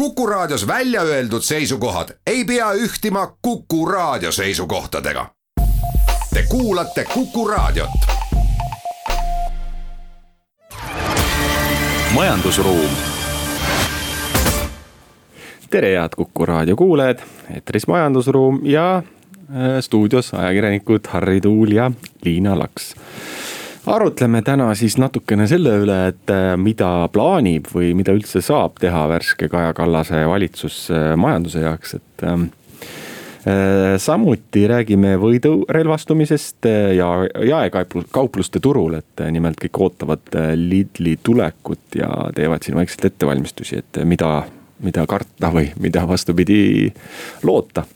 Kuku Raadios välja öeldud seisukohad ei pea ühtima Kuku Raadio seisukohtadega. Te kuulate Kuku Raadiot. majandusruum. tere, head Kuku Raadio kuulajad, eetris Majandusruum ja äh, stuudios ajakirjanikud Harri Tuul ja Liina Laks arutleme täna siis natukene selle üle, et äh, mida plaanib või mida üldse saab teha värske Kaja Kallase valitsus äh, majanduse jaoks, et ähm, äh, samuti räägime võidu relvastumisest ja jaekaupluste turul, et nimelt kõik ootavad Lidli tulekut ja teevad siin vaikselt ettevalmistusi, et mida, mida karta või mida vastupidi loota.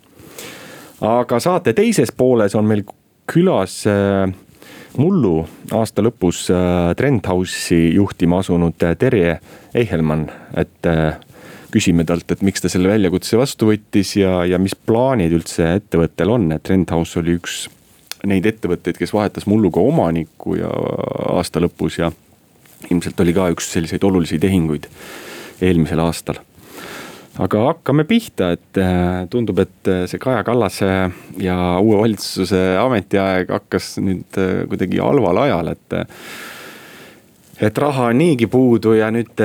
aga saate teises pooles on meil külas mullu aasta lõpus äh, Trendhouse'i juhtima asunud äh, Terje Eichelmann, et äh, küsime talt, et miks ta selle väljakutse vastu võttis ja, ja mis plaanid üldse ettevõttel on, et Trendhouse oli üks neid ettevõtteid, kes vahetas mulluga omanikku ja aasta lõpus ja ilmselt oli ka üks selliseid olulisi tehinguid eelmisel aastal aga hakkame pihta, et äh, tundub, et äh, see Kaja Kallase ja uue valitsuse ametiaeg hakkas nüüd äh, kuidagi halval ajal, et. et raha on niigi puudu ja nüüd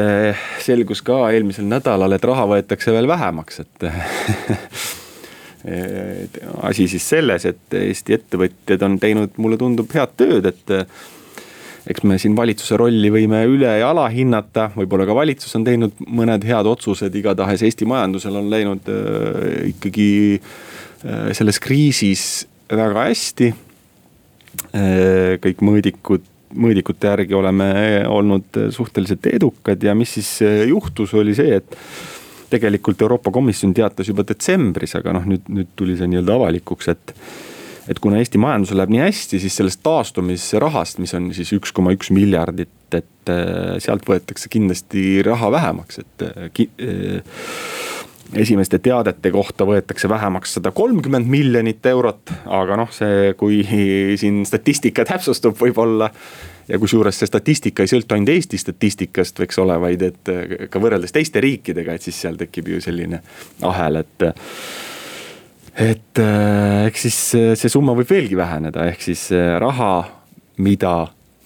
selgus ka eelmisel nädalal, et raha võetakse veel vähemaks, et asi siis selles, et Eesti ettevõtjad on teinud, mulle tundub, head tööd, et eks me siin valitsuse rolli võime üle ja alahinnata, võib-olla ka valitsus on teinud mõned head otsused, igatahes Eesti majandusel on läinud äh, ikkagi äh, selles kriisis väga hästi. Äh,. kõik mõõdikud, mõõdikute järgi oleme olnud suhteliselt edukad. Ja mis siis äh, juhtus, oli see, et tegelikult Euroopa Komisjon teatas juba detsembris, aga noh, nüüd, nüüd tuli see nii-öelda avalikuks, et et kuna Eesti majandusel läheb nii hästi, siis sellest taastumisrahast, mis on siis üks koma üks miljardit, et äh, sealt võetakse kindlasti raha vähemaks, et äh, äh, esimeste teadete kohta võetakse vähemaks sada kolmkümmend miljonit eurot, aga noh, see, kui siin statistika täpsustub võib-olla. ja kusjuures see statistika ei sõltu ainult Eesti statistikast, eks ole, vaid et ka võrreldes teiste riikidega, et siis seal tekib ju selline ahel, et et äh, eks siis äh, see summa võib veelgi väheneda, ehk siis äh, raha, mida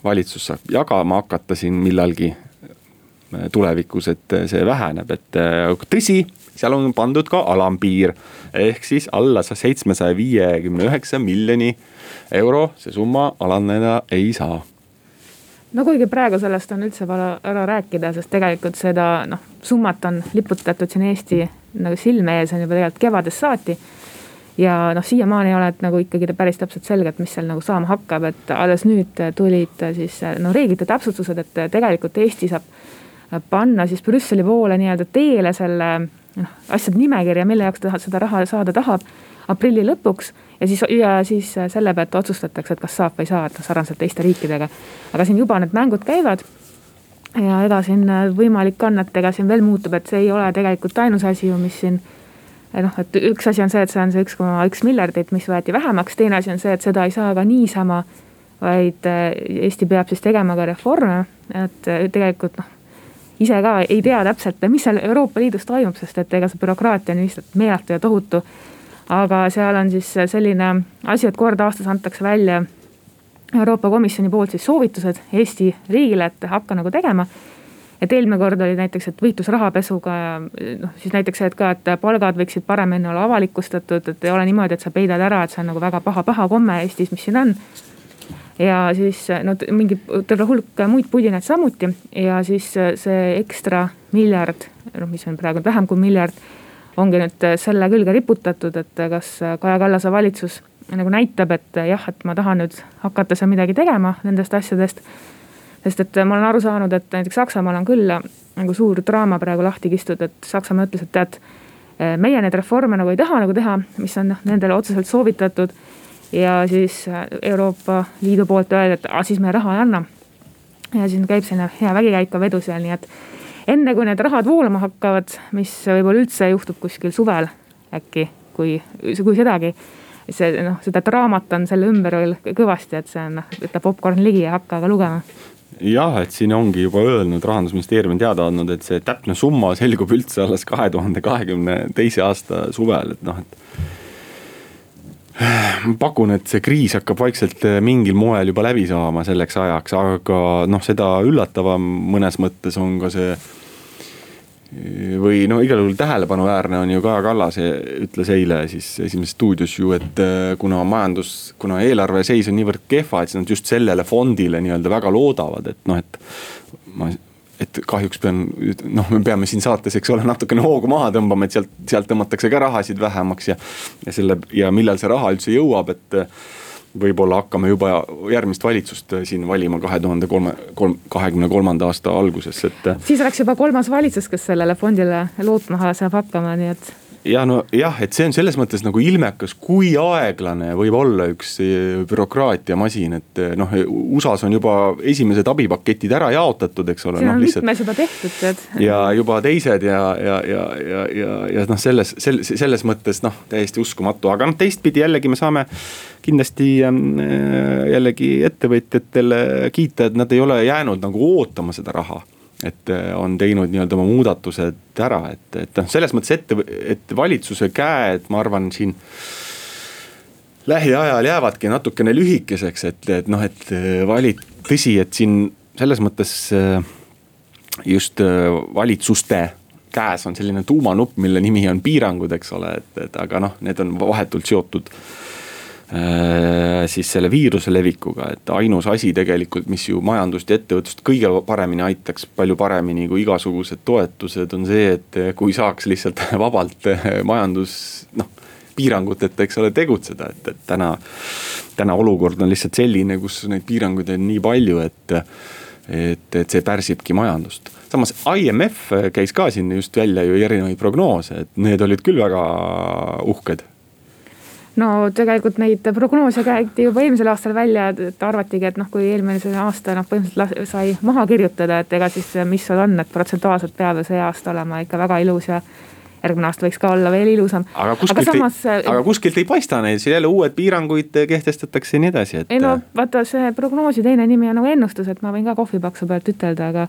valitsus saab jagama hakata siin millalgi tulevikus, et see väheneb, et tõsi, seal on pandud ka alampiir. ehk siis alla seitsmesaja viiekümne üheksa miljoni euro see summa alaneda ei saa. No kuigi praegu sellest on üldse vale ära rääkida, sest tegelikult seda noh, summat on liputatud siin Eesti nagu silme ees on juba tegelikult kevadest saati ja noh, siiamaani ei ole nagu ikkagi päris täpselt selge, et mis seal nagu saama hakkab, et alles nüüd tulid siis no reeglite täpsustused, et tegelikult Eesti saab panna siis Brüsseli poole nii-öelda teele selle noh, asjade nimekirja, mille jaoks ta seda raha saada tahab aprilli lõpuks ja siis, ja siis selle pealt otsustatakse, et kas saab või ei saa, et sarnaselt teiste riikidega. aga siin juba need mängud käivad. ja ega siin võimalik on, et ega siin veel muutub, et see ei ole tegelikult ainus asi ju, mis siin noh, et üks asi on see, et see on see üks koma üks miljardit, mis võeti vähemaks, teine asi on see, et seda ei saa ka niisama. vaid äh, Eesti peab siis tegema ka reforme, et äh, tegelikult noh, ise ka ei tea täpselt, mis seal Euroopa Liidus toimub, sest et ega see bürokraatia on lihtsalt meeletu ja tohutu. aga seal on siis selline asi, et kord aastas antakse välja Euroopa Komisjoni poolt siis soovitused Eesti riigile, et hakka nagu tegema et eelmine kord oli näiteks, et võitlus rahapesuga ja noh, siis näiteks see, et ka, et palgad võiksid paremini olla avalikustatud, et ei ole niimoodi, et sa peidad ära, et see on nagu väga paha-paha komme Eestis, mis siin on. ja siis no mingi terve hulk muid pudinaid samuti ja siis see ekstra miljard, noh, mis on praegu vähem kui miljard, ongi nüüd selle külge riputatud, et kas Kaja Kallase valitsus nagu näitab, et jah, et ma tahan nüüd hakata seal midagi tegema nendest asjadest sest et ma olen aru saanud, et näiteks Saksamaal on küll nagu suur draama praegu lahti kistud, et Saksamaa ütles, et tead. meie neid reforme nagu ei taha nagu teha, mis on noh nendele otseselt soovitatud. ja siis Euroopa Liidu poolt öeldi, et siis me raha ei anna. ja siis käib selline hea vägikäik ka vedu seal, nii et enne kui need rahad voolama hakkavad, mis võib-olla üldse juhtub kuskil suvel äkki, kui, kui sedagi see noh, seda draamat on selle ümber veel kõvasti, et see on noh, võta popkorn ligi ja hakka aga lugema jah, et siin ongi juba öelnud, rahandusministeerium on teada andnud, et see täpne summa selgub üldse alles kahe tuhande kahekümne teise aasta suvel, et noh, et. ma pakun, et see kriis hakkab vaikselt mingil moel juba läbi saama selleks ajaks, aga noh, seda üllatavam mõnes mõttes on ka see või no igal juhul tähelepanuväärne on ju Kaja Kallas ütles eile siis Esimeses stuudios ju, et äh, kuna majandus, kuna eelarve seis on niivõrd kehva, et siis nad just sellele fondile nii-öelda väga loodavad, et noh, et. ma, et kahjuks pean, noh, me peame siin saates, eks ole, natukene hoogu maha tõmbama, et sealt, sealt tõmmatakse ka rahasid vähemaks ja. ja selle ja millal see raha üldse jõuab, et võib-olla hakkame juba järgmist valitsust äh, siin valima kahe tuhande kolme, kolm, kahekümne kolmanda aasta alguses, et. Äh, siis oleks juba kolmas valitsus, kes sellele fondile lootma saab hakkama, nii et ja nojah, et see on selles mõttes nagu ilmekas, kui aeglane võib olla üks eh, bürokraatiamasin, et eh, noh, USA-s on juba esimesed abipaketid ära jaotatud, eks ole. siin no, on lihtsalt... mitmes juba tehtud, tead. ja juba teised ja, ja, ja, ja, ja, ja noh, selles, selles, selles mõttes noh, täiesti uskumatu, aga noh, teistpidi jällegi me saame kindlasti äh, jällegi ettevõtjatele kiita, et nad ei ole jäänud nagu ootama seda raha et äh, on teinud nii-öelda oma muudatused ära, et, et noh, selles mõttes ette, et valitsuse käed, ma arvan, siin lähiajal jäävadki natukene lühikeseks, et, et noh, et äh, vali-, tõsi, et siin selles mõttes äh, just valitsuste käes on selline tuumanupp, mille nimi on piirangud, eks ole, et, et aga noh, need on vahetult seotud Äh, siis selle viiruse levikuga, et ainus asi tegelikult, mis ju majandust ja ettevõtlust kõige paremini aitaks, palju paremini kui igasugused toetused, on see, et kui saaks lihtsalt vabalt majandus noh piiranguteta, eks ole, tegutseda, et, et täna, täna olukord on lihtsalt selline, kus neid piiranguid on nii palju, et, et, et see pärsibki majandust. Samas IMF käis ka siin just välja ju erinevaid prognoose, et need olid küll väga uhked no tegelikult neid prognoose käidi juba eelmisel aastal välja, et arvatigi, et noh, kui eelmisel aasta noh, põhimõtteliselt sai maha kirjutada, et ega siis mis seal on, et protsentuaalselt peab ju see aasta olema ikka väga ilus ja järgmine aasta võiks ka olla veel ilusam. aga kuskilt, aga samas, ei, aga kuskilt ei paista neid, siin jälle uued piiranguid kehtestatakse ja nii edasi, et. ei no vaata, see prognoosi teine nimi on nagu ennustus, et ma võin ka kohvipaksu pealt ütelda, aga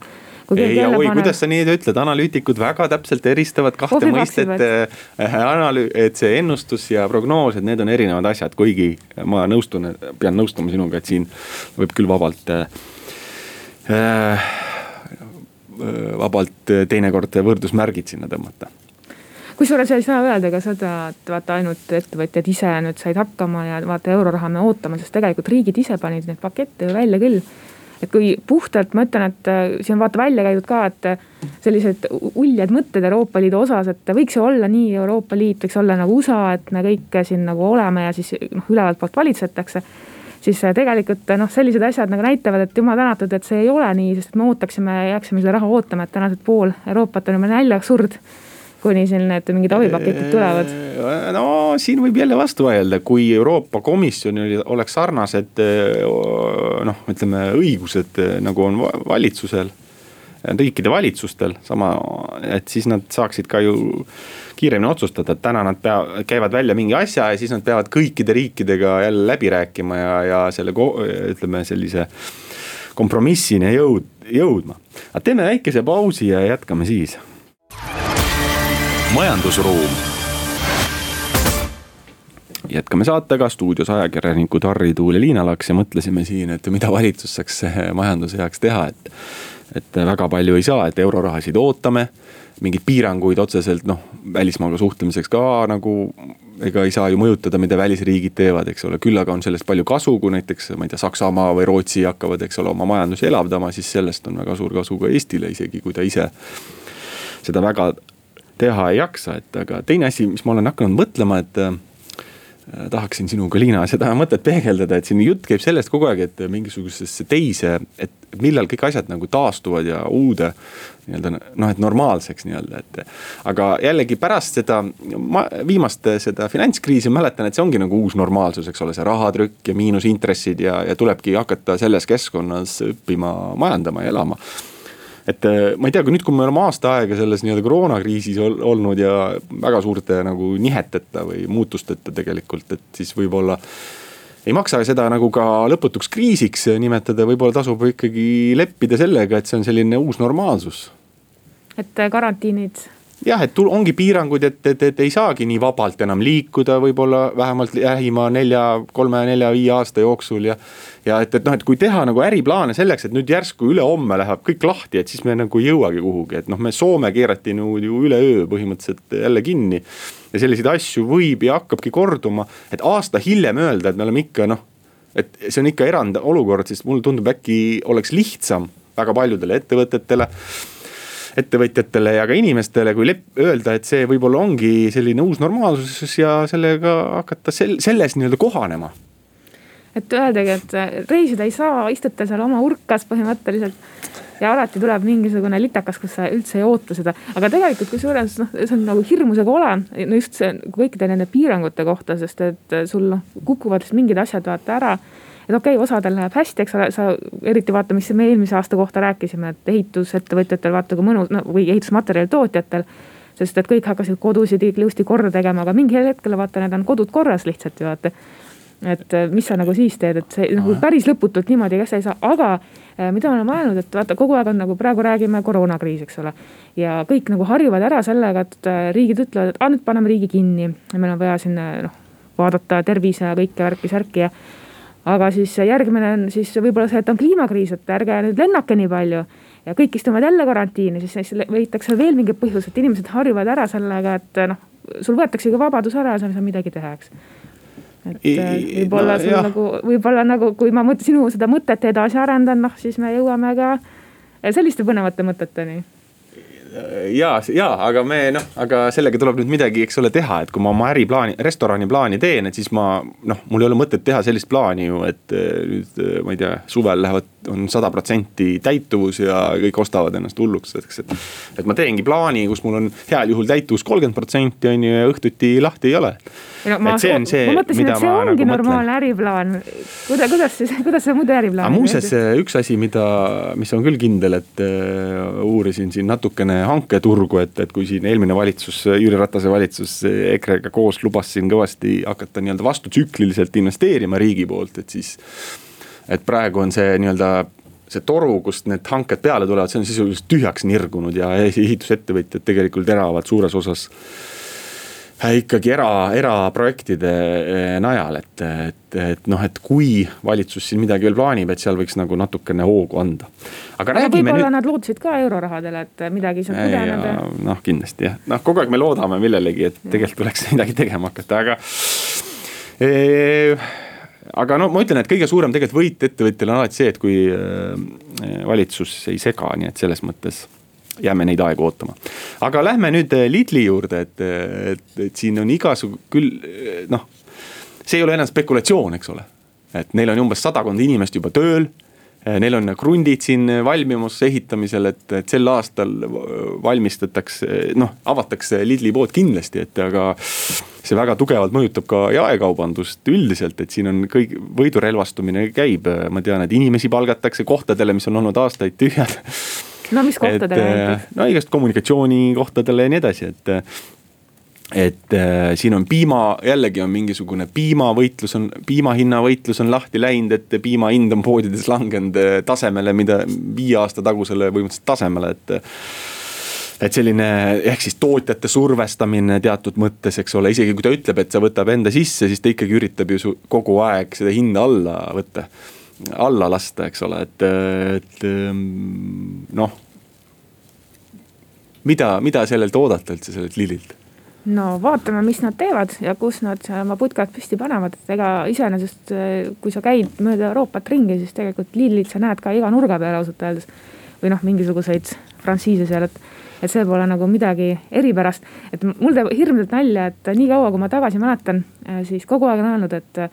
ei, oi, kuidas sa nii ütled, analüütikud väga täpselt eristavad kahte mõistet. Äh, analüü-, et see ennustus ja prognoos, et need on erinevad asjad, kuigi ma nõustun, pean nõustuma sinuga, et siin võib küll vabalt äh vabalt teinekord võrdusmärgid sinna tõmmata kusjuures ei saa öelda ka seda, et vaata ainult ettevõtjad ise nüüd said hakkama ja vaata euroraha me ootame, sest tegelikult riigid ise panid neid pakette ju välja küll. Et kui puhtalt ma ütlen, et äh, siin on vaata välja käidud ka, et äh, sellised uljad mõtted Euroopa Liidu osas, et võiks ju olla nii, Euroopa Liit võiks olla nagu USA, et me kõik siin nagu oleme ja siis noh, ülevalt poolt valitsetakse. Siis äh, tegelikult noh, sellised asjad nagu näitavad, et jumal tänatud, et see ei ole nii, sest me ootaksime, jääksime seda raha ootama, et tänased pool Euroopat on juba näljaks surd kuni siin need mingid abipaketid tulevad? no siin võib jälle vastu vaielda, kui Euroopa Komisjonil oleks sarnased noh, ütleme õigused nagu on valitsusel, riikide valitsustel sama, et siis nad saaksid ka ju kiiremini otsustada, et täna nad pea-, käivad välja mingi asja ja siis nad peavad kõikide riikidega jälle läbi rääkima ja, ja selle ütleme sellise kompromissini jõud, jõudma. aga teeme väikese pausi ja jätkame siis majandusruum. jätkame saatega, stuudios ajakirjanikud Harri Tuul ja Liina Laks ja mõtlesime siin, et mida valitsus saaks majanduse heaks teha, et. et väga palju ei saa, et eurorahasid ootame, mingeid piiranguid otseselt noh, välismaaga suhtlemiseks ka nagu ega ei saa ju mõjutada, mida välisriigid teevad, eks ole, küll aga on sellest palju kasu, kui näiteks ma ei tea, Saksamaa või Rootsi hakkavad, eks ole, oma majandusi elavdama, siis sellest on väga suur kasu ka Eestile, isegi kui ta ise seda väga teha ei jaksa, et aga teine asi, mis ma olen hakanud mõtlema, et äh, tahaksin sinuga, Liina, seda mõtet peegeldada, et siin jutt käib sellest kogu aeg, et mingisugusesse teise, et millal kõik asjad nagu taastuvad ja uude nii-öelda noh, et normaalseks nii-öelda, et. aga jällegi pärast seda ma, viimast seda finantskriisi mäletan, et see ongi nagu uus normaalsus, eks ole, see rahatrükk ja miinusintressid ja, ja tulebki hakata selles keskkonnas õppima majandama ja elama et äh, ma ei tea, kui nüüd, kui me oleme aasta aega selles nii-öelda koroonakriisis ol, olnud ja väga suurte nagu niheteta või muutusteta tegelikult, et siis võib-olla ei maksa seda nagu ka lõputuks kriisiks nimetada, võib-olla tasub ikkagi leppida sellega, et see on selline uus normaalsus. et karantiinid jah, et ongi piirangud, et, et, et ei saagi nii vabalt enam liikuda, võib-olla vähemalt lähima nelja, kolme, nelja, viie aasta jooksul ja. ja et, et noh, et kui teha nagu äriplaane selleks, et nüüd järsku ülehomme läheb kõik lahti, et siis me nagu ei jõuagi kuhugi, et noh, me Soome keerati nagu ju üleöö põhimõtteliselt jälle kinni. ja selliseid asju võib ja hakkabki korduma, et aasta hiljem öelda, et me oleme ikka noh, et see on ikka erandolukord, sest mulle tundub, äkki oleks lihtsam väga paljudele ettevõtetele ettevõtjatele ja ka inimestele, kui lep-, öelda, et see võib-olla ongi selline uus normaalsus ja sellega hakata sel-, selles nii-öelda kohanema et öeldagi, et reisida ei saa, istute seal oma urkas põhimõtteliselt ja alati tuleb mingisugune litakas, kus sa üldse ei oota seda. aga tegelikult kusjuures noh, see on nagu hirmusega ole, no just see kõikide nende piirangute kohta, sest et sul noh kukuvad mingid asjad vaata ära et okei okay,, osadel läheb hästi, eks ole, sa eriti vaata, mis me eelmise aasta kohta rääkisime, et ehitusettevõtjatel vaata kui mõnus no, või ehitusmaterjali tootjatel. sest et kõik hakkasid kodusid ilusti korda tegema, aga mingil hetkel vaata, need on kodud korras lihtsalt ju vaata et äh, mis sa nagu siis teed, et see nagu päris lõputult niimoodi käest ei saa, aga äh, mida me oleme mõelnud, et vaata, kogu aeg on nagu praegu räägime koroonakriis, eks ole. ja kõik nagu harjuvad ära sellega, et äh, riigid ütlevad, et aa nüüd paneme riigi kinni ja meil on vaja siin noh, vaadata tervise ja kõike värki-särki ja aga siis järgmine on siis võib-olla see, et on kliimakriis, et ärge nüüd lennake nii palju. ja kõik istuvad jälle karantiini, siis leitakse veel mingid põhjused, inimesed harjuvad ära sellega, et noh, sul võetaksegi vabadus ära ja sa ei saa midagi teha, eks. Et äh, võib-olla no, sul nagu, võib-olla nagu, kui ma mõt, sinu seda mõtet edasi arendan, noh siis me jõuame ka selliste põnevate mõteteni ja, ja aga me noh, aga sellega tuleb nüüd midagi, eks ole, teha, et kui ma oma äriplaani, restorani plaani teen, et siis ma noh, mul ei ole mõtet teha sellist plaani ju, et eh, nüüd eh, ma ei tea, suvel lähevad, on sada protsenti täituvus ja kõik ostavad ennast hulluks, eks, et. et ma teengi plaani, kus mul on heal juhul täituvus kolmkümmend protsenti on ju ja õhtuti lahti ei ole no, ma, see on see, ma et see ongi nagu normaalne äriplaan. kuidas, kuidas siis, kuidas see muidu äriplaan on? muuseas, üks asi, mida, mis on küll kindel, et uh, uurisin siin natukene hanketurgu, et, et kui siin eelmine valitsus, Jüri Ratase valitsus EKRE-ga koos lubas siin kõvasti hakata nii-öelda vastutsükliliselt investeerima riigi poolt, et siis. et praegu on see nii-öelda see toru, kust need hanked peale tulevad, see on sisuliselt tühjaks nirgunud ja ehitusettevõtjad tegelikult eravad suures osas ikkagi era, eraprojektide äh, najal, et, et, et noh, et kui valitsus siin midagi veel plaanib, et seal võiks nagu natukene hoogu anda. aga, võib-olla nüüd... nad lootsid ka eurorahadele, et midagi saab tudeneda. noh, kindlasti jah, noh kogu aeg me loodame millelegi, et tegelikult tuleks midagi tegema hakata, aga e, aga no ma ütlen, et kõige suurem tegelikult võit ettevõtjal on alati see, et kui valitsus ei sega, nii et selles mõttes jääme neid aegu ootama. aga lähme nüüd eh, Lidli juurde, et, et, et siin on igasugu küll eh, noh, see ei ole enam spekulatsioon, eks ole. et neil on umbes sadakond inimest juba tööl. Eh, neil on krundid siin valmimas ehitamisel, et, et sel aastal valmistatakse, noh avatakse Lidli pood kindlasti, et aga see väga tugevalt mõjutab ka jaekaubandust üldiselt, et siin on kõik võidurelvastumine käib, ma tean, et inimesi palgatakse kohtadele, mis on olnud aastaid tühjad no mis kohtadele näiteks? no igast kommunikatsioonikohtadele ja nii edasi, et et äh, siin on piima, jällegi on mingisugune piimavõitlus on, piima hinnavõitlus on lahti läinud, et piima hind on poodides langenud äh, tasemele, mida viie aasta tagusele põhimõtteliselt tasemele, et et selline ehk siis tootjate survestamine teatud mõttes, eks ole, isegi kui ta ütleb, et ta võtab enda sisse, siis ta ikkagi üritab ju kogu aeg seda hinda alla võtta alla lasta, eks ole, et, et ehm, noh. mida, mida sellelt oodata üldse, sellelt lillilt? no vaatame, mis nad teevad ja kus nad oma putkad püsti panevad, et ega iseenesest, kui sa käid mööda Euroopat ringi, siis tegelikult lillit sa näed ka iga nurga peal ausalt öeldes. või noh, mingisuguseid frantsiise seal, et, et see pole nagu midagi eripärast. et mul teeb hirmsalt nalja, et nii kaua, kui ma tagasi mäletan, siis kogu aeg on öelnud, et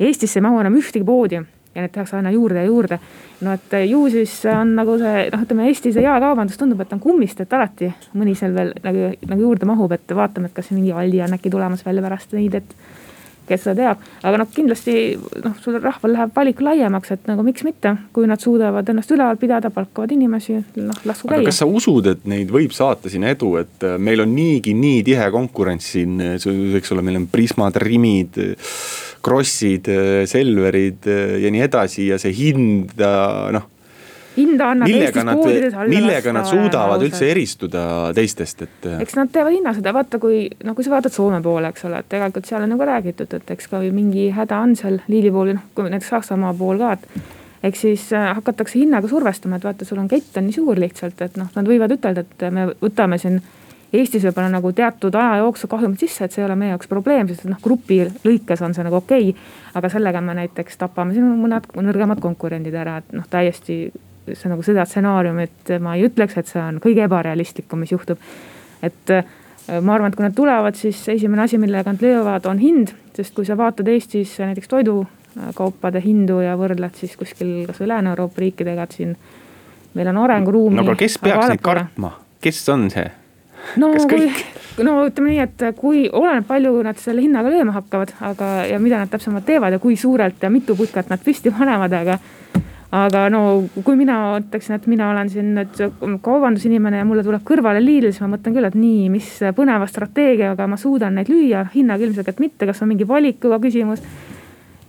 Eestisse ei mahu enam ühtegi poodi ja neid tehakse aina juurde ja juurde. no et ju siis on nagu see noh, ütleme Eesti see jaekaubandus tundub, et on kummist, et alati mõni seal veel nagu, nagu juurde mahub, et vaatame, et kas mingi Aldi on äkki tulemas veel pärast neid, et kes seda teab, aga noh, kindlasti noh, sul rahval läheb valik laiemaks, et nagu miks mitte, kui nad suudavad ennast üleval pidada, palkavad inimesi, noh lasku käia. kas sa usud, et neid võib saata sinna edu, et meil on niigi nii tihe konkurents siin, eks ole, meil on Prismad, Rimid Krossid, Selverid ja nii edasi ja see hind noh hinda annab millega nad, millega nad suudavad üldse eristuda teistest, et. eks nad teevad hinnasõda, vaata kui, no kui sa vaatad Soome poole, eks ole, et tegelikult seal on nagu räägitud, et eks ka mingi häda on seal Liili pool, noh kui näiteks Saksamaa pool ka, et. eks siis äh, hakatakse hinnaga survestama, et vaata, sul on kett on nii suur lihtsalt, et noh, nad võivad ütelda, et me võtame siin Eestis võib-olla nagu teatud aja jooksul kahjumit sisse, et see ei ole meie jaoks probleem, sest noh, grupi lõikes on see nagu okei okay,. aga sellega me näiteks tapame siin mõned nõrgemad konkurendid ära, et noh, täiesti see nagu seda stsenaariumit ma ei ütleks, et see on kõige ebarealistlikum, mis juhtub. et äh, ma arvan, et kui nad tulevad, siis esimene asi, millega nad löövad, on hind, sest kui sa vaatad Eestis näiteks toidukaupade hindu ja võrdled siis kuskil kasvõi Lääne-Euroopa riikidega, et siin meil on arenguruumi. no aga kes peaks neid kartma, kes on see? no kui, no ütleme nii, et kui oleneb, palju nad selle hinnaga lööma hakkavad, aga, ja mida nad täpsemalt teevad ja kui suurelt ja mitu putkat nad püsti panevad, aga aga no kui mina ütleksin, et mina olen siin nüüd kaubandusinimene ja mulle tuleb kõrvale Lidl, siis ma mõtlen küll, et nii, mis põneva strateegiaga ma suudan neid lüüa, hinnaga ilmselgelt mitte, kas on mingi valikuga küsimus.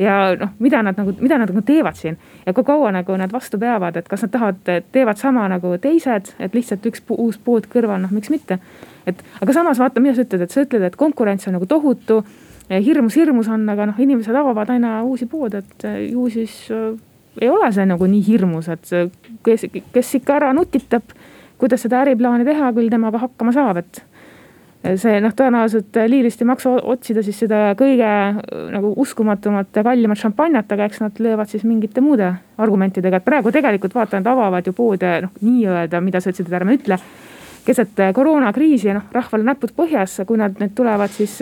ja noh, mida nad nagu, mida nad nagu teevad siin ja kui kaua nagu nad vastu peavad, et kas nad tahavad, teevad sama nagu teised, et lihtsalt üks uus pood kõrval, noh miks mitte. et aga samas vaata, mida sa ütled, et sa ütled, et konkurents on nagu tohutu hirmus, hirmus on, aga noh, inimesed avavad aina uusi poode, et ju siis ei ole see nagu nii hirmus, et kes, kes ikka ära nutitab, kuidas seda äriplaani teha, küll temaga hakkama saab, et see noh, tõenäoliselt Liilist ei maksa otsida siis seda kõige nagu uskumatumat ja kallimat šampanjat, aga eks nad löövad siis mingite muude argumentidega, et praegu tegelikult vaata, nad avavad ju poode noh, nii-öelda, mida sa ütlesid, et ärme ütle keset koroonakriisi ja noh, rahval näpud põhjas, kui nad nüüd tulevad siis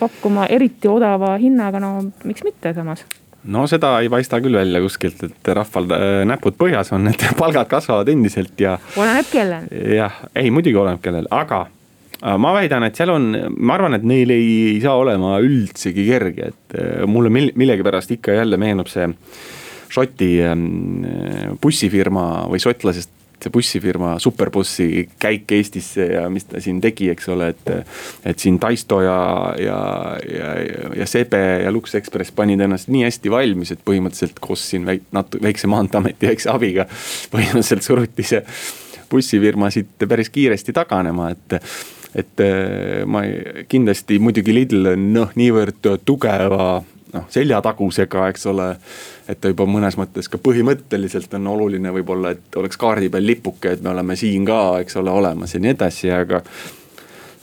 pakkuma eriti odava hinnaga, no miks mitte samas no seda ei paista küll välja kuskilt, et rahval äh, näpud põhjas on, et palgad kasvavad endiselt ja. oleneb kellel. jah, ei muidugi oleneb kellel, aga äh, ma väidan, et seal on, ma arvan, et neil ei, ei saa olema üldsegi kerge, et äh, mulle millegipärast ikka jälle meenub see Šoti ähm, bussifirma või šotlasest see bussifirma Superbussi käik Eestisse ja mis ta siin tegi, eks ole, et. et siin Taisto ja, ja, ja, ja Sebe ja Lux Express panid ennast nii hästi valmis, et põhimõtteliselt koos siin väik-, natu-, väikse maanteeameti väikse abiga. põhimõtteliselt suruti see bussifirma siit päris kiiresti taganema, et et ma kindlasti muidugi Lidl on noh, niivõrd tugeva noh seljatagusega, eks ole. et ta juba mõnes mõttes ka põhimõtteliselt on oluline võib-olla, et oleks kaardi peal lipuke, et me oleme siin ka, eks ole, olemas ja nii edasi, aga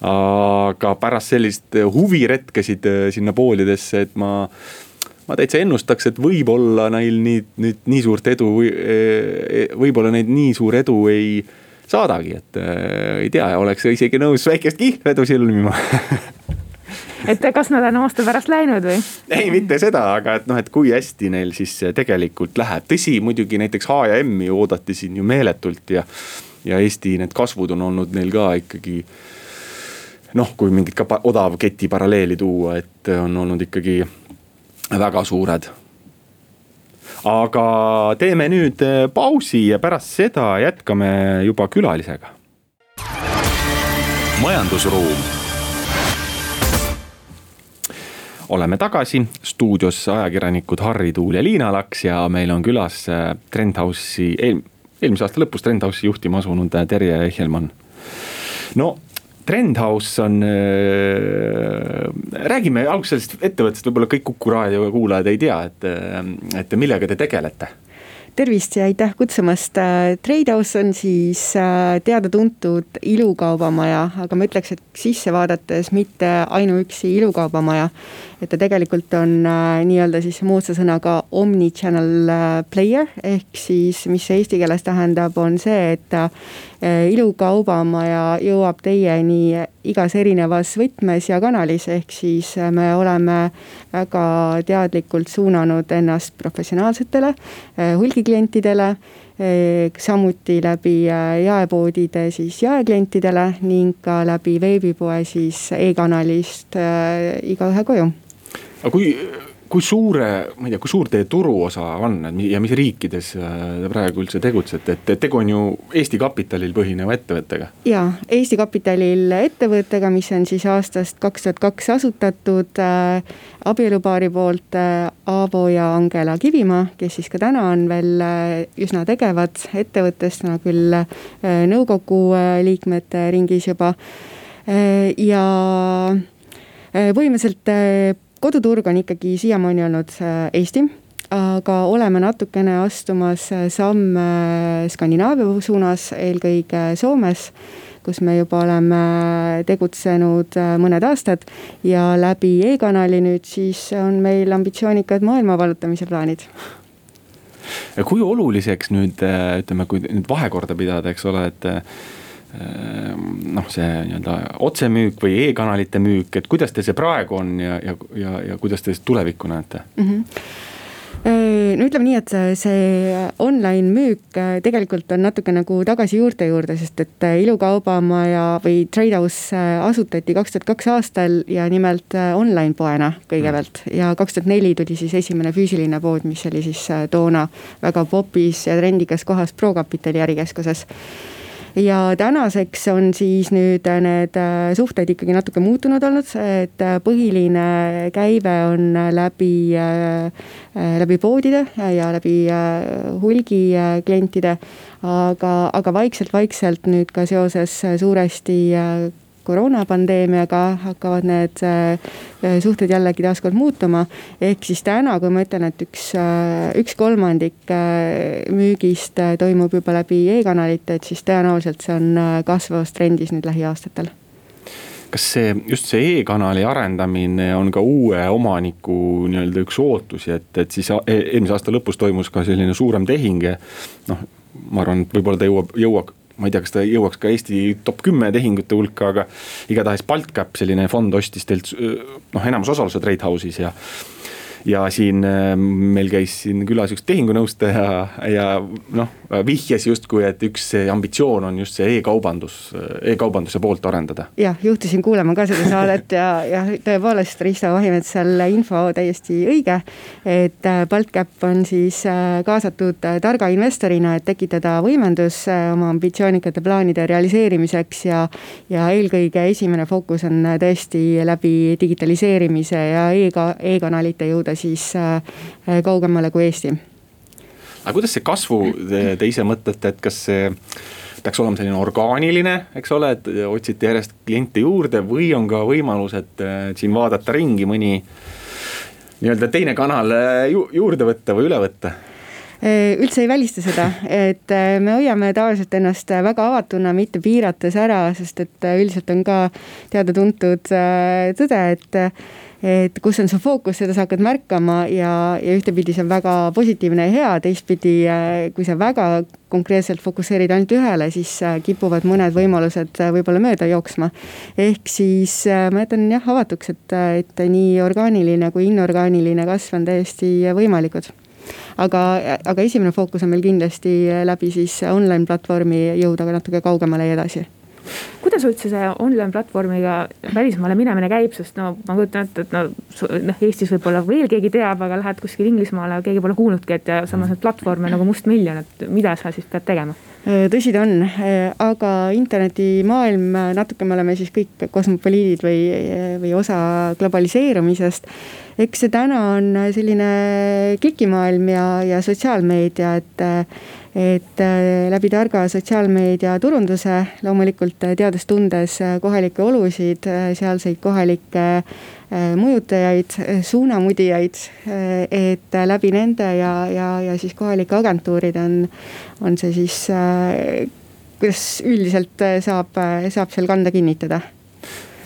aga pärast sellist huviretkesid äh, sinna poodidesse, et ma ma täitsa ennustaks, et võib-olla neil nii, nüüd nii suurt edu või e, võib-olla neid nii suur edu ei saadagi, et äh, ei tea, oleks isegi nõus väikest kihlvedu sõlmima et kas nad on aasta pärast läinud või? ei, mitte seda, aga et noh, et kui hästi neil siis tegelikult läheb, tõsi, muidugi näiteks H ja M-i oodati siin ju meeletult ja. ja Eesti need kasvud on olnud neil ka ikkagi noh, kui mingit ka odavketi paralleeli tuua, et on olnud ikkagi väga suured. aga teeme nüüd pausi ja pärast seda jätkame juba külalisega. majandusruum oleme tagasi stuudios ajakirjanikud Harri Tuul ja Liina Laks ja meil on külas äh, Trendhouse'i eel,, eelmise aasta lõpus Trendhouse'i juhtima asunud äh, Terje Ehhelmann. no Trendhouse on äh,, räägime alguses sellest ettevõttest, võib-olla kõik Kuku raadio kuulajad ei tea, et, äh, et millega te tegelete tervist ja aitäh kutsumast. Tradehouse on siis teada-tuntud ilukaubamaja, aga ma ütleks, et sisse vaadates mitte ainuüksi ilukaubamaja et ta tegelikult on äh, nii-öelda siis moodsa sõnaga omnichannel äh, player ehk siis, mis eesti keeles tähendab, on see, et äh, ilukaubamaja jõuab teieni igas erinevas võtmes ja kanalis, ehk siis äh, me oleme väga teadlikult suunanud ennast professionaalsetele äh, hulgiklientidele samuti läbi jaepoodide siis jaeklientidele ning ka läbi veebipoe siis e-kanalist igaühe koju. Aga kui kui suure, ma ei tea, kui suur teie turuosa on ja mis riikides äh, te praegu üldse tegutsete, et tegu on ju Eesti kapitalil põhineva ettevõttega? ja, Eesti kapitalil ettevõttega, mis on siis aastast kaks tuhat kaks asutatud äh, abielupaari poolt äh, Aavo ja Angela Kivimaa, kes siis ka täna on veel äh, üsna tegevad ettevõttes, täna küll äh, nõukogu äh, liikmete ringis juba äh,. ja äh, põhimõtteliselt äh, koduturg on ikkagi siiamaani olnud äh, Eesti, aga oleme natukene astumas äh, samme Skandinaavia suunas, eelkõige Soomes kus me juba oleme tegutsenud äh, mõned aastad. Ja läbi e-kanali nüüd siis on meil ambitsioonikad maailma vallutamise plaanid. Kui oluliseks nüüd ütleme, kui nüüd vahekorda pidada, eks ole, et noh, see nii-öelda otsemüük või e-kanalite müük, et kuidas teil see praegu on ja, ja, ja, ja kuidas te tulevikku näete mm? -hmm no ütleme nii, et see online müük äh, tegelikult on natuke nagu tagasi juurte juurde, sest et äh, ilukaubamaja või Trade House äh, asutati kaks tuhat kaks aastal ja nimelt online poena kõigepealt. Mm. ja kaks tuhat neli tuli siis esimene füüsiline pood, mis oli siis toona väga popis ja trendikas kohas ProCapitali ärikeskuses ja tänaseks on siis nüüd need äh, suhted ikkagi natuke muutunud olnud, et äh, põhiline käive on läbi, äh, läbi poodide ja läbi hulgiklientide. aga, aga vaikselt-vaikselt nüüd ka seoses suuresti koroonapandeemiaga hakkavad need äh, suhted jällegi taaskord muutuma. ehk siis täna, kui ma ütlen, et üks, äh, üks kolmandik äh, müügist toimub juba läbi e-kanalite, et siis tõenäoliselt see on kasvavas trendis nüüd lähiaastatel kas see, just see e-kanali arendamine on ka uue omaniku nii-öelda üks ootusi, et, et siis e-, eelmise aasta lõpus toimus ka selline suurem tehing. noh, ma arvan, et võib-olla ta jõuab, jõuab ma ei tea, kas ta jõuaks ka Eesti top kümme tehingute hulka, aga igatahes BaltCap, selline fond ostis teilt noh, enamusosaluse Trade House'is ja ja siin äh, meil käis siin külas üks tehingunõustaja ja noh, vihjas justkui, et üks ambitsioon on just see e-kaubandus e, e-kaubanduse poolt arendada. jah, juhtusin kuulama ka seda saadet ja, ja tõepoolest Risto Vahimetsal info täiesti õige. et äh, BaltCap on siis äh, kaasatud targa investorina, et tekitada võimendus oma ambitsioonikate plaanide realiseerimiseks ja. ja eelkõige esimene fookus on tõesti läbi digitaliseerimise ja e-kanalite jõuda siis äh, kaugemale kui Eesti. aga kuidas see kasvu te, ise mõtlete, et kas see peaks olema selline orgaaniline, eks ole, et otsite järjest kliente juurde või on ka võimalus, et siin vaadata ringi mõni nii-öelda teine kanal äh, ju, juurde võtta või üle võtta? Äh, üldse ei välista seda, et me hoiame tavaliselt ennast väga avatuna, mitte piirates ära, sest et üldiselt on ka teada-tuntud tõde, et et kus on su fookus, seda sa hakkad märkama ja, ja ühtepidi see on väga positiivne ja hea, teistpidi, äh, kui sa väga konkreetselt fokusseerid ainult ühele, siis äh, kipuvad mõned võimalused äh, võib-olla mööda jooksma. ehk siis ma jätan jah avatuks, et, et nii orgaaniline kui inorgaaniline kasv on täiesti võimalikud. Aga, aga esimene fookus on meil kindlasti läbi siis online platvormi jõuda ka natuke kaugemale edasi kuidas üldse see online platvormiga välismaale minemine käib, sest no ma kujutan ette, et no noh, Eestis võib-olla veel keegi teab, aga lähed kuskile Inglismaale, keegi pole kuulnudki, et ja samas neid platvorme nagu mustmiljon, et mida sa siis pead tegema? tõsi ta on, aga internetimaailm, natuke me oleme siis kõik kosmopoliidid või, või osa globaliseerumisest. eks see täna on selline klikimaailm ja, ja sotsiaalmeedia, et et äh, läbi targa sotsiaalmeedia turunduse, loomulikult äh, teades, tundes äh, kohalikke olusid, sealseid kohalikke mõjutajaid, suunamudijaid, et läbi nende ja, ja, ja siis kohalike agentuuride on, on see siis, kuidas üldiselt saab, saab seal kanda kinnitada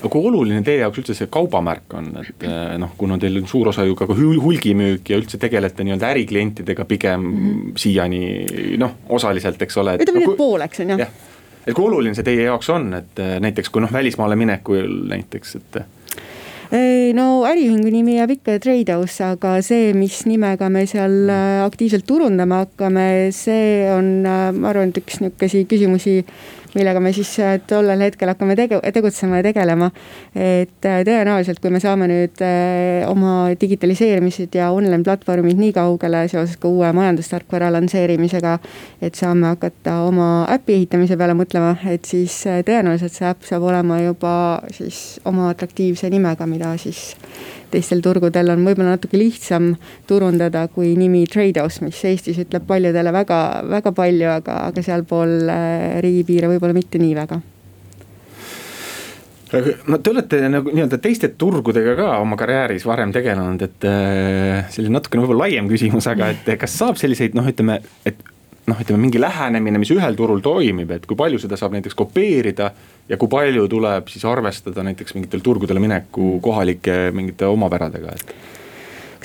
aga kui oluline teie jaoks üldse see kaubamärk on, et eh, noh, kuna teil on suur osa ju ka hulgimüük ja üldse tegelete nii-öelda äriklientidega pigem mm -hmm. siiani noh, osaliselt, eks ole. ütleme nii, et pooleks on jah ja.. et kui oluline see teie jaoks on, et eh, näiteks kui noh, välismaale minekul näiteks, et no äriühingu nimi jääb ikka Trade House, aga see, mis nimega me seal äh, aktiivselt turundama hakkame, see on, äh, ma arvan, et üks nihukesi küsimusi, millega me siis tollel hetkel hakkame tege-, tegutsema ja tegelema. et tõenäoliselt, kui me saame nüüd oma digitaliseerimised ja online platvormid nii kaugele seoses ka uue majandustarkvara lansseerimisega, et saame hakata oma äpi ehitamise peale mõtlema, et siis tõenäoliselt see äpp saab olema juba siis oma atraktiivse nimega, mida siis teistel turgudel on võib-olla natuke lihtsam turundada kui nimi Tradehouse, mis Eestis ütleb paljudele väga, väga palju, aga, aga sealpool äh, riigipiire võib-olla mitte nii väga. No te olete nagu nii-öelda teiste turgudega ka oma karjääris varem tegelenud, et äh, selline natukene võib-olla laiem küsimus, aga et kas saab selliseid noh, ütleme, et noh, ütleme mingi lähenemine, mis ühel turul toimib, et kui palju seda saab näiteks kopeerida ja kui palju tuleb siis arvestada näiteks mingitel turgudele mineku kohalike mingite omapäradega, et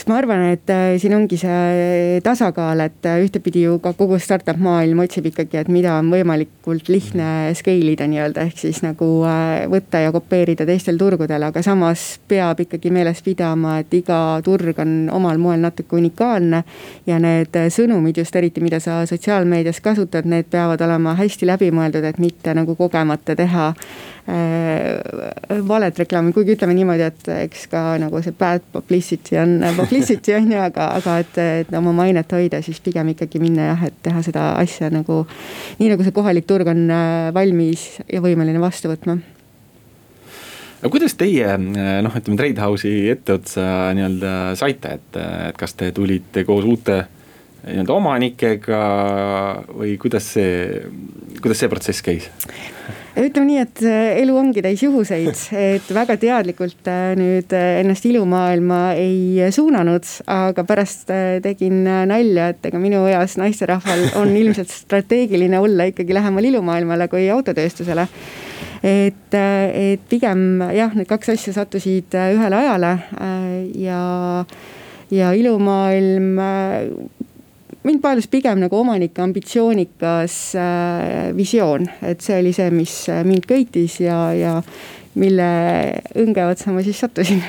eks ma arvan, et äh, siin ongi see tasakaal, et äh, ühtepidi ju ka kogu startup maailm otsib ikkagi, et mida on võimalikult lihtne scale ida nii-öelda, ehk siis nagu äh, võtta ja kopeerida teistel turgudel, aga samas peab ikkagi meeles pidama, et iga turg on omal moel natuke unikaalne. ja need sõnumid just eriti, mida sa sotsiaalmeedias kasutad, need peavad olema hästi läbimõeldud, et mitte nagu kogemata teha valet reklaami, kuigi ütleme niimoodi, et eks ka nagu see bad publicity on publicity on ju, aga, aga et, et oma mainet hoida, siis pigem ikkagi minna jah, et teha seda asja nagu. nii nagu see kohalik turg on äh, valmis ja võimeline vastu võtma aga kuidas teie noh, ütleme Tradehouse'i etteotsa nii-öelda saite, et, et kas te tulite koos uute nii-öelda omanikega või kuidas see, kuidas see protsess käis? Ütleme nii, et äh, elu ongi täis juhuseid, et väga teadlikult äh, nüüd äh, ennast ilumaailma ei suunanud, aga pärast tegin nalja, et ega minu eas naisterahval on ilmselt strateegiline olla ikkagi lähemal ilumaailmale kui autotööstusele. Et, et pigem jah, need kaks asja sattusid ühele ajale ja, ja ilumaailm mind paelus pigem nagu omanike ambitsioonikas äh, visioon, et see oli see, mis äh, mind köitis ja, ja mille õnge otsa ma siis sattusin.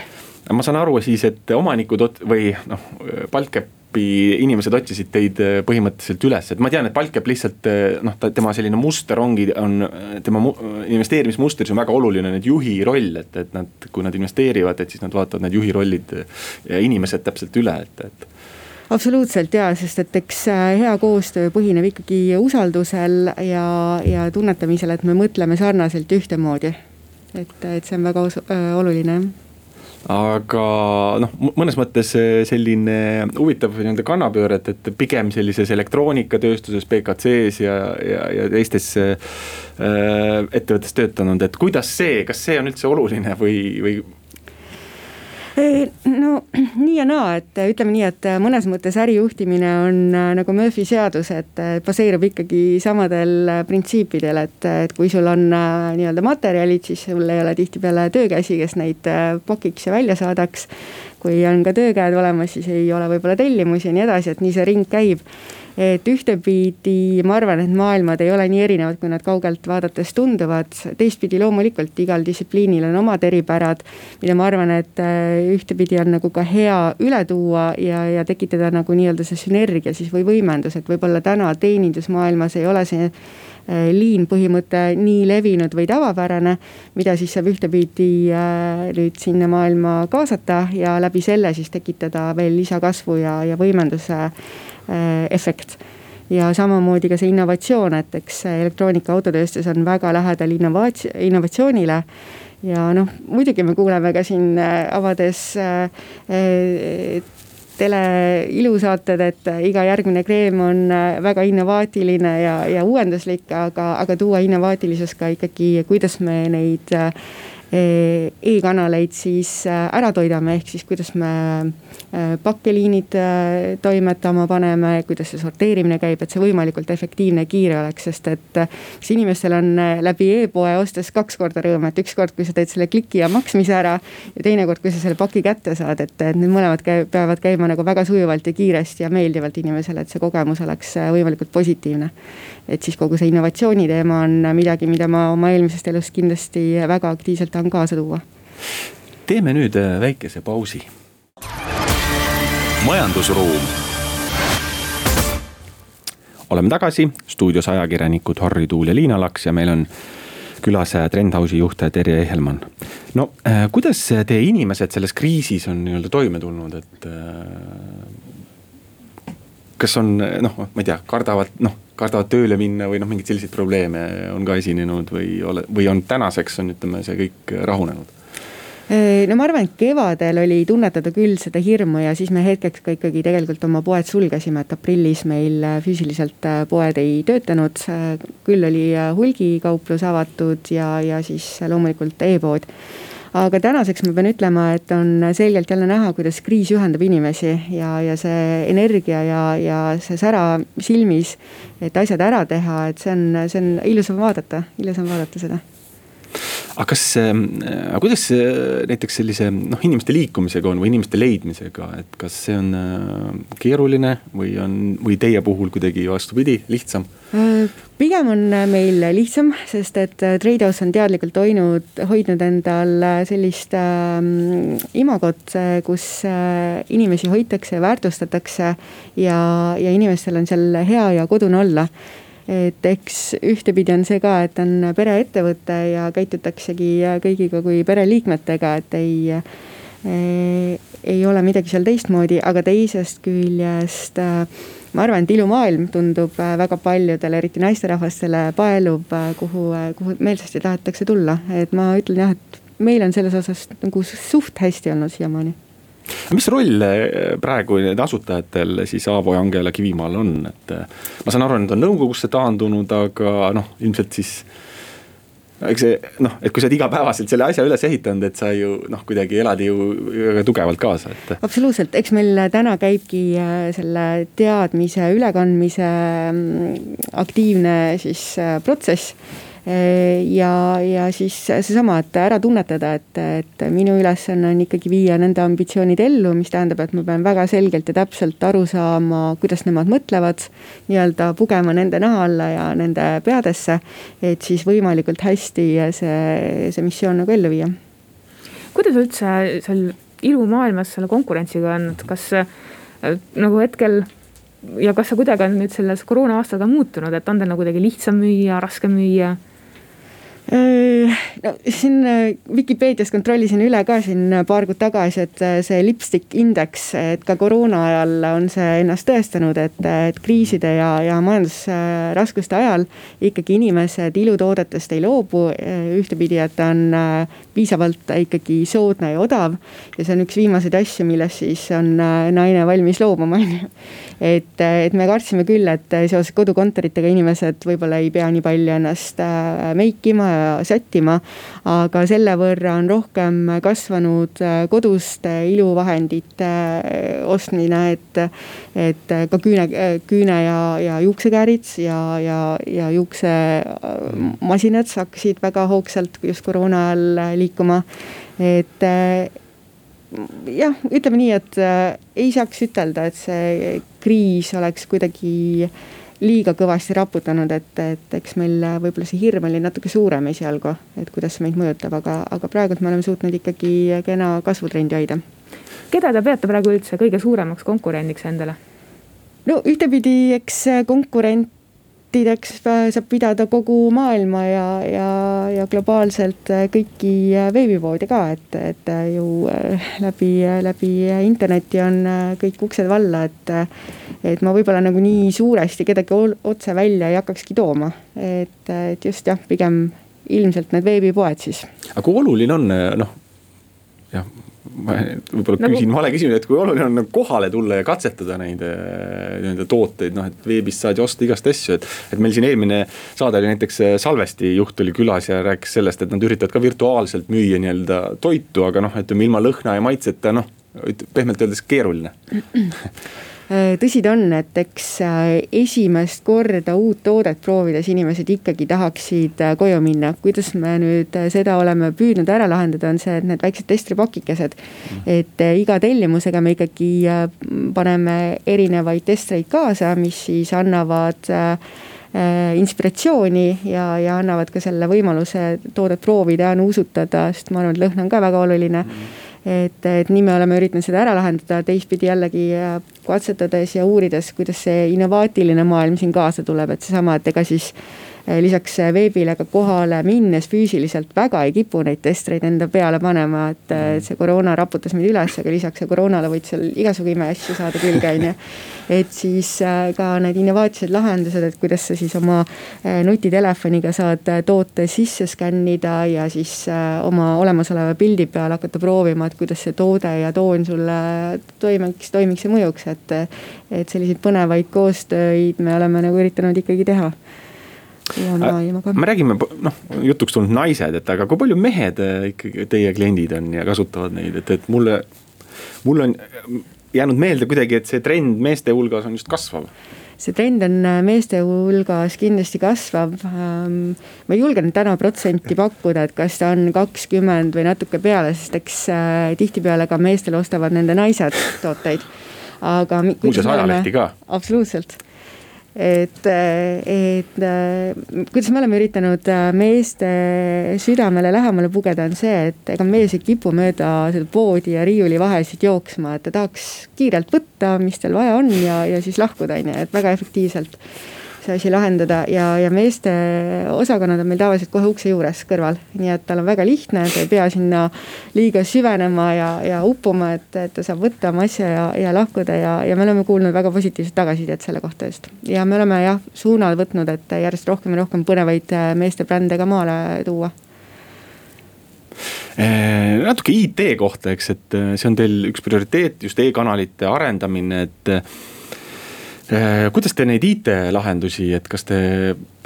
ma saan aru siis, et omanikud või noh, Baltcapi inimesed otsisid teid äh, põhimõtteliselt üles, et ma tean, et Baltcap lihtsalt noh, ta, tema selline muster ongi, on tema investeerimismustris on väga oluline nüüd juhi roll, et, et nad, kui nad investeerivad, et siis nad vaatavad need juhi rollid ja inimesed täpselt üle, et, et absoluutselt ja, sest et eks äh, hea koostöö põhineb ikkagi usaldusel ja, ja tunnetamisel, et me mõtleme sarnaselt ühtemoodi. et, et see on väga äh, oluline aga noh, mõnes mõttes selline huvitav nii-öelda kannapööre, et, et pigem sellises elektroonikatööstuses, BKC-s ja, ja, ja teistes äh, ettevõttes töötanud, et kuidas see, kas see on üldse oluline või, või no nii ja naa, et ütleme nii, et mõnes mõttes ärijuhtimine on äh, nagu Murphy seadus, et äh, baseerub ikkagi samadel äh, printsiipidel, et, et kui sul on nii-öelda materjalid, siis sul ei ole tihtipeale töökäsi, kes neid pakiks ja välja saadaks. kui on ka töökäed olemas, siis ei ole võib-olla tellimusi ja nii edasi, et nii see ring käib et ühtepidi ma arvan, et maailmad ei ole nii erinevad, kui nad kaugelt vaadates tunduvad. teistpidi loomulikult igal distsipliinil on omad eripärad, mida ma arvan, et äh, ühtepidi on nagu ka hea üle tuua ja, ja tekitada nagu nii-öelda see sünergia siis või võimendus, et võib-olla täna teenindusmaailmas ei ole see äh, liin põhimõte nii levinud või tavapärane, mida siis saab ühtepidi äh, nüüd sinna maailma kaasata ja läbi selle siis tekitada veel lisakasvu ja, ja võimenduse efekt ja samamoodi ka see innovatsioon, et eks elektroonika autotööstus on väga lähedal innovaats-, innovatsioonile. ja noh, muidugi me kuuleme ka siin äh, avades äh, tele ilusaated, et iga järgmine kreem on väga innovaatiline ja, ja uuenduslik, aga, aga tuua innovaatilisus ka ikkagi, kuidas me neid e-kanaleid siis ära toidame, ehk siis kuidas me Äh, pakkeliinid toimetama paneme, kuidas see sorteerimine käib, et see võimalikult efektiivne ja kiire oleks, sest et kas inimestel on läbi e-poe ostes kaks korda rõõm, et ükskord, kui sa teed selle kliki ja maksmise ära. ja teinekord, kui sa selle paki kätte saad, et, et need mõlemad käi, peavad käima nagu väga sujuvalt ja kiiresti ja meeldivalt inimesele, et see kogemus oleks võimalikult positiivne. et siis kogu see innovatsiooni teema on midagi, mida ma oma eelmisest elust kindlasti väga aktiivselt tahan kaasa tuua. teeme nüüd väikese pausi majandusruum. oleme tagasi, stuudios ajakirjanikud Harri Tuul ja Liina Laks ja meil on külas Trendhouse'i juht Terje Ehelmann. no äh, kuidas teie inimesed selles kriisis on nii-öelda toime tulnud, et äh, kas on noh, ma ei tea, kardavad noh, kardavad tööle minna või noh, mingeid selliseid probleeme on ka esinenud või ole, või on tänaseks on, ütleme, see kõik rahunenud? no ma arvan, et kevadel oli tunnetada küll seda hirmu ja siis me hetkeks ka ikkagi tegelikult oma poed sulgesime, et aprillis meil füüsiliselt äh, poed ei töötanud. küll oli äh, hulgikauplus avatud ja, ja siis loomulikult e-pood aga tänaseks ma pean ütlema, et on selgelt jälle näha, kuidas kriis ühendab inimesi ja, ja see energia ja, ja see sära silmis, et asjad ära teha, et see on, see on ilus on vaadata, ilus on vaadata seda aga kas, ähm, aga kuidas näiteks sellise noh, inimeste liikumisega on või inimeste leidmisega, et kas see on äh, keeruline või on, või teie puhul kuidagi vastupidi, lihtsam? Äh, pigem on meil lihtsam, sest et äh, Treidhouse on teadlikult hoidnud, hoidnud endal sellist äh, imagot, kus äh, inimesi hoitakse väärtustatakse ja, ja inimestel on seal hea ja kodune olla et eks ühtepidi on see ka, et on pereettevõte ja käitutaksegi kõigiga kui pereliikmetega, et ei ei, ei ole midagi seal teistmoodi, aga teisest küljest ma arvan, et ilumaailm tundub väga paljudele, eriti naisterahvastele, paeluv, kuhu, kuhu meelsasti tahetakse tulla, et ma ütlen jah, et meil on selles osas nagu suht hästi olnud siiamaani mis roll eh, praegu need asutajatel siis Aavo ja Angela Kivimaal on, et eh, ma saan aru, nad on nõukogusse taandunud, aga noh, ilmselt siis eks see noh, et kui sa oled igapäevaselt selle asja üles ehitanud, et sa ju noh, kuidagi elad ju väga tugevalt kaasa, et. absoluutselt, eks meil täna käibki eh, selle teadmise ülekandmise mm, aktiivne siis protsess ja, ja siis seesama, et ära tunnetada, et, et minu ülesanne on ikkagi viia nende ambitsioonid ellu, mis tähendab, et ma pean väga selgelt ja täpselt aru saama, kuidas nemad mõtlevad. nii-öelda pugema nende naha alla ja nende peadesse, et siis võimalikult hästi see, see missioon nagu ellu viia. kuidas üldse seal ilumaailmas selle konkurentsiga on, et kas äh, nagu hetkel ja kas see kuidagi on nüüd selles koroona aastaga muutunud, et on teil nagu kuidagi lihtsam müüa, raskem müüa? No siin Vikipeedias kontrollisin üle ka siin paar kuud tagasi, et see lipstick indeks, et ka koroona ajal on see ennast tõestanud, et, et kriiside ja, ja majandusraskuste ajal ikkagi inimesed ilutoodetest ei loobu. ühtepidi, et on piisavalt ikkagi soodne ja odav ja see on üks viimaseid asju, millest siis on naine valmis loobuma, on ju et, et me kartsime küll, et seoses kodukontoritega inimesed võib-olla ei pea nii palju ennast äh, meikima ja sättima. aga selle võrra on rohkem kasvanud äh, koduste iluvahendite äh, ostmine, et, et ka küüne, küüne ja, ja juuksekäärid ja, ja, ja juuksemasinad hakkasid väga hoogsalt just koroona ajal liikuma et jah, ütleme nii, et äh, ei saaks ütelda, et see kriis oleks kuidagi liiga kõvasti raputanud, et, et eks meil võib-olla see hirm oli natuke suurem esialgu, et kuidas see meid mõjutab, aga, aga praegult me oleme suutnud ikkagi kena kasvutrendi hoida. keda te peate praegu üldse kõige suuremaks konkurendiks endale? No ühtepidi, eks konkurent kontaktideks saab pidada kogu maailma ja, ja, ja globaalselt äh, kõiki äh, veebipoode ka, et, et äh, ju läbi, läbi interneti on kõik uksed valla, et. et ma võib-olla nagu nii suuresti kedagi otse välja ei hakkakski tooma, et, et just jah, pigem ilmselt need veebipoed siis. aga kui oluline on noh, jah ma võib-olla nagu... küsin vale küsimuse, et kui oluline on nagu kohale tulla ja katsetada neid äh, nii-öelda tooteid, noh et veebist saad ju osta igast asju, et. et meil siin eelmine saade oli näiteks äh, Salvesti juht oli külas ja rääkis sellest, et nad üritavad ka virtuaalselt müüa nii-öelda toitu, aga noh, ütleme ilma lõhna ja maitseta noh, pehmelt öeldes keeruline tõsi ta on, et eks äh, esimest korda uut toodet proovides inimesed ikkagi tahaksid äh, koju minna. kuidas me nüüd seda oleme püüdnud ära lahendada, on see, et need väiksed testripakikesed. Mm. et iga tellimusega me ikkagi paneme erinevaid testreid kaasa, mis siis annavad inspiratsiooni ja, ja annavad ka selle võimaluse toodet proovida ja nuusutada, sest ma arvan, et lõhn on ka väga oluline mm et, et nii me oleme üritanud seda ära lahendada, teistpidi jällegi katsetades ja uurides, kuidas see innovaatiline maailm siin kaasa tuleb, et seesama, et ega siis lisaks eh, veebile ka kohale minnes füüsiliselt väga ei kipu neid testreid enda peale panema, et eh, mm. see koroona raputas meid üles, aga lisaks koroonale võid seal igasugu imeasju saada külge, on ju. et siis ka need innovaatilised lahendused, et kuidas sa siis oma nutitelefoniga saad toote sisse skännida ja siis oma olemasoleva pildi peal hakata proovima, et kuidas see toode ja toon sulle toimiks, toimiks ja mõjuks, et. et selliseid põnevaid koostöid me oleme nagu üritanud ikkagi teha me räägime, noh jutuks tulnud naised, et aga kui palju mehed äh, ikkagi teie kliendid on ja kasutavad neid, et, et mulle, mulle on jäänud meelde kuidagi, et see trend meeste hulgas on just kasvav see trend on äh, meeste hulgas kindlasti kasvav. Ähm, ma ei julge nüüd täna protsenti pakkuda, et kas ta on kakskümmend või natuke peale, sest eks äh, tihtipeale ka meestel ostavad nende naised tooteid. aga. muuseas ajalehti ka. absoluutselt et, et kuidas me oleme üritanud äh, meeste südamele lähemale pugeda, on see, et ega mees ei kipu mööda seda poodi ja riiuli vahesid jooksma, et ta tahaks kiirelt võtta, mis tal vaja on ja, ja siis lahkuda, on ju, et väga efektiivselt see asi lahendada ja, ja meeste osakonnad on meil tavaliselt kohe ukse juures kõrval. nii et tal on väga lihtne, ta ei pea sinna liiga süvenema ja, ja uppuma, et, et ta saab võtta oma asja ja, ja lahkuda ja, ja me oleme kuulnud väga positiivset tagasisidet selle kohta just. ja me oleme jah, suunal võtnud, et järjest rohkem ja rohkem põnevaid äh, meeste brände ka maale tuua äh, natuke IT kohta, eks, et äh, see on teil üks prioriteet, just e-kanalite arendamine, et kuidas te neid IT-lahendusi, et kas te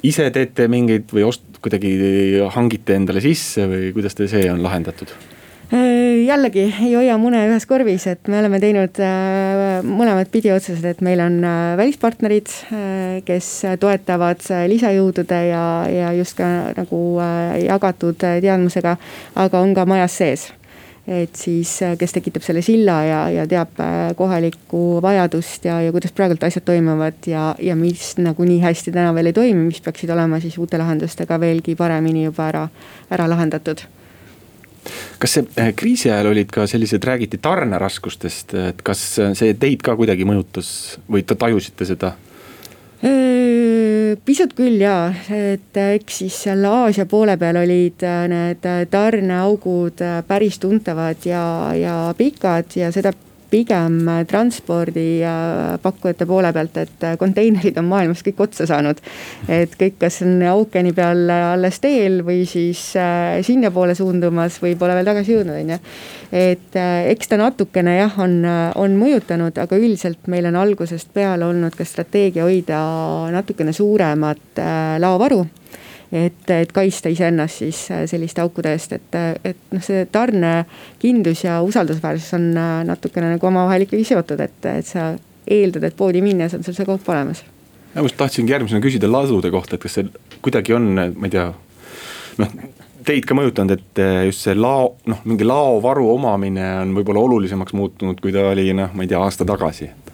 ise teete mingeid või ost-, kuidagi hangite endale sisse või kuidas teil see on lahendatud? Äh, jällegi ei hoia mune ühes korvis, et me oleme teinud äh, mõlemat pidi otsused, et meil on välispartnerid, kes toetavad lisajõudude ja, ja just ka nagu jagatud teadmusega, aga on ka majas sees et siis, äh, kes tekitab selle silla ja, ja teab äh, kohalikku vajadust ja, ja kuidas praegult asjad toimuvad ja, ja mis nagu nii hästi täna veel ei toimi, mis peaksid olema siis uute lahendustega veelgi paremini juba ära, ära lahendatud kas see äh, kriisi ajal olid ka sellised, räägiti tarneraskustest, et kas see teid ka kuidagi mõjutas või te tajusite seda? Pisut küll jaa, et eks siis seal Aasia poole peal olid äh, need äh, tarneaugud äh, päris tuntavad ja, ja pikad ja seda pigem transpordipakkujate poole pealt, et konteinerid on maailmas kõik otsa saanud. et kõik, kas on ookeani peal alles teel või siis sinnapoole suundumas või pole veel tagasi jõudnud, on ju. et eks ta natukene jah, on, on mõjutanud, aga üldiselt meil on algusest peale olnud ka strateegia hoida natukene suuremat laovaru et, et kaitsta iseennast siis äh, selliste aukude eest, et, et noh, see tarnekindlus ja usaldusväärsus on äh, natukene nagu omavahel ikkagi seotud, et, et sa eeldad, et poodi minnes on sul see kaup olemas. ma just tahtsingi järgmisena küsida ladude kohta, et kas see kuidagi on, ma ei tea, noh teid ka mõjutanud, et äh, just see lao, noh mingi laovaru omamine on võib-olla olulisemaks muutunud, kui ta oli noh, ma ei tea, aasta tagasi Äh,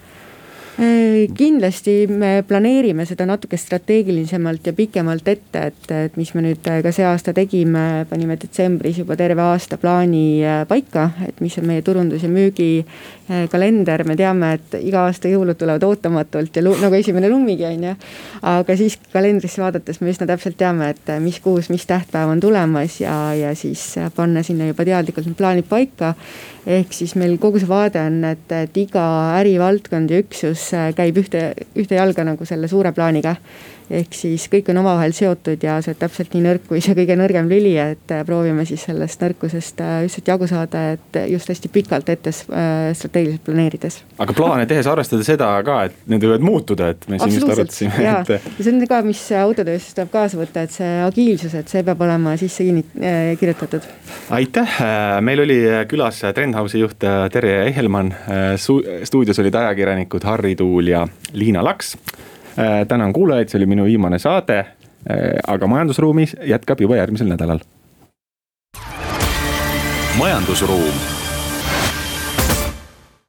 kindlasti me planeerime seda natuke strateegilisemalt ja pikemalt ette, et, et mis me nüüd äh, ka see aasta tegime, panime detsembris juba terve aasta plaani äh, paika, et mis on meie turundus ja müügikalender, me teame, et iga aasta jõulud tulevad ootamatult ja nagu esimene lummigi on ju. aga siis kalendrisse vaadates me üsna täpselt teame, et mis kuus, mis tähtpäev on tulemas ja, ja siis panna sinna juba teadlikult need plaanid paika ehk siis meil kogu see vaade on, et, et iga ärivaldkond ja üksus äh, käib ühte, ühte jalga nagu selle suure plaaniga ehk siis kõik on omavahel seotud ja sa oled täpselt nii nõrk kui see kõige nõrgem lüli, et äh, proovime siis sellest nõrkusest lihtsalt äh, jagu saada, et just hästi pikalt ette strateegiliselt planeerides. aga plaane tehes arvestada seda ka, et need võivad muutuda, et me siin just arutasime. ja et..., see on ka, mis autotööstus tuleb kaasa võtta, et see agiilsus, et see peab olema sisse kinni, kirjutatud. aitäh, meil oli külas Trendhouse'i juht Terje Ehelmann, stuudios olid ajakirjanikud Harri Tuul ja Liina Laks Äh, tänan kuulajaid, see oli minu viimane saade. Äh, aga majandusruumis jätkab juba järgmisel nädalal. majandusruum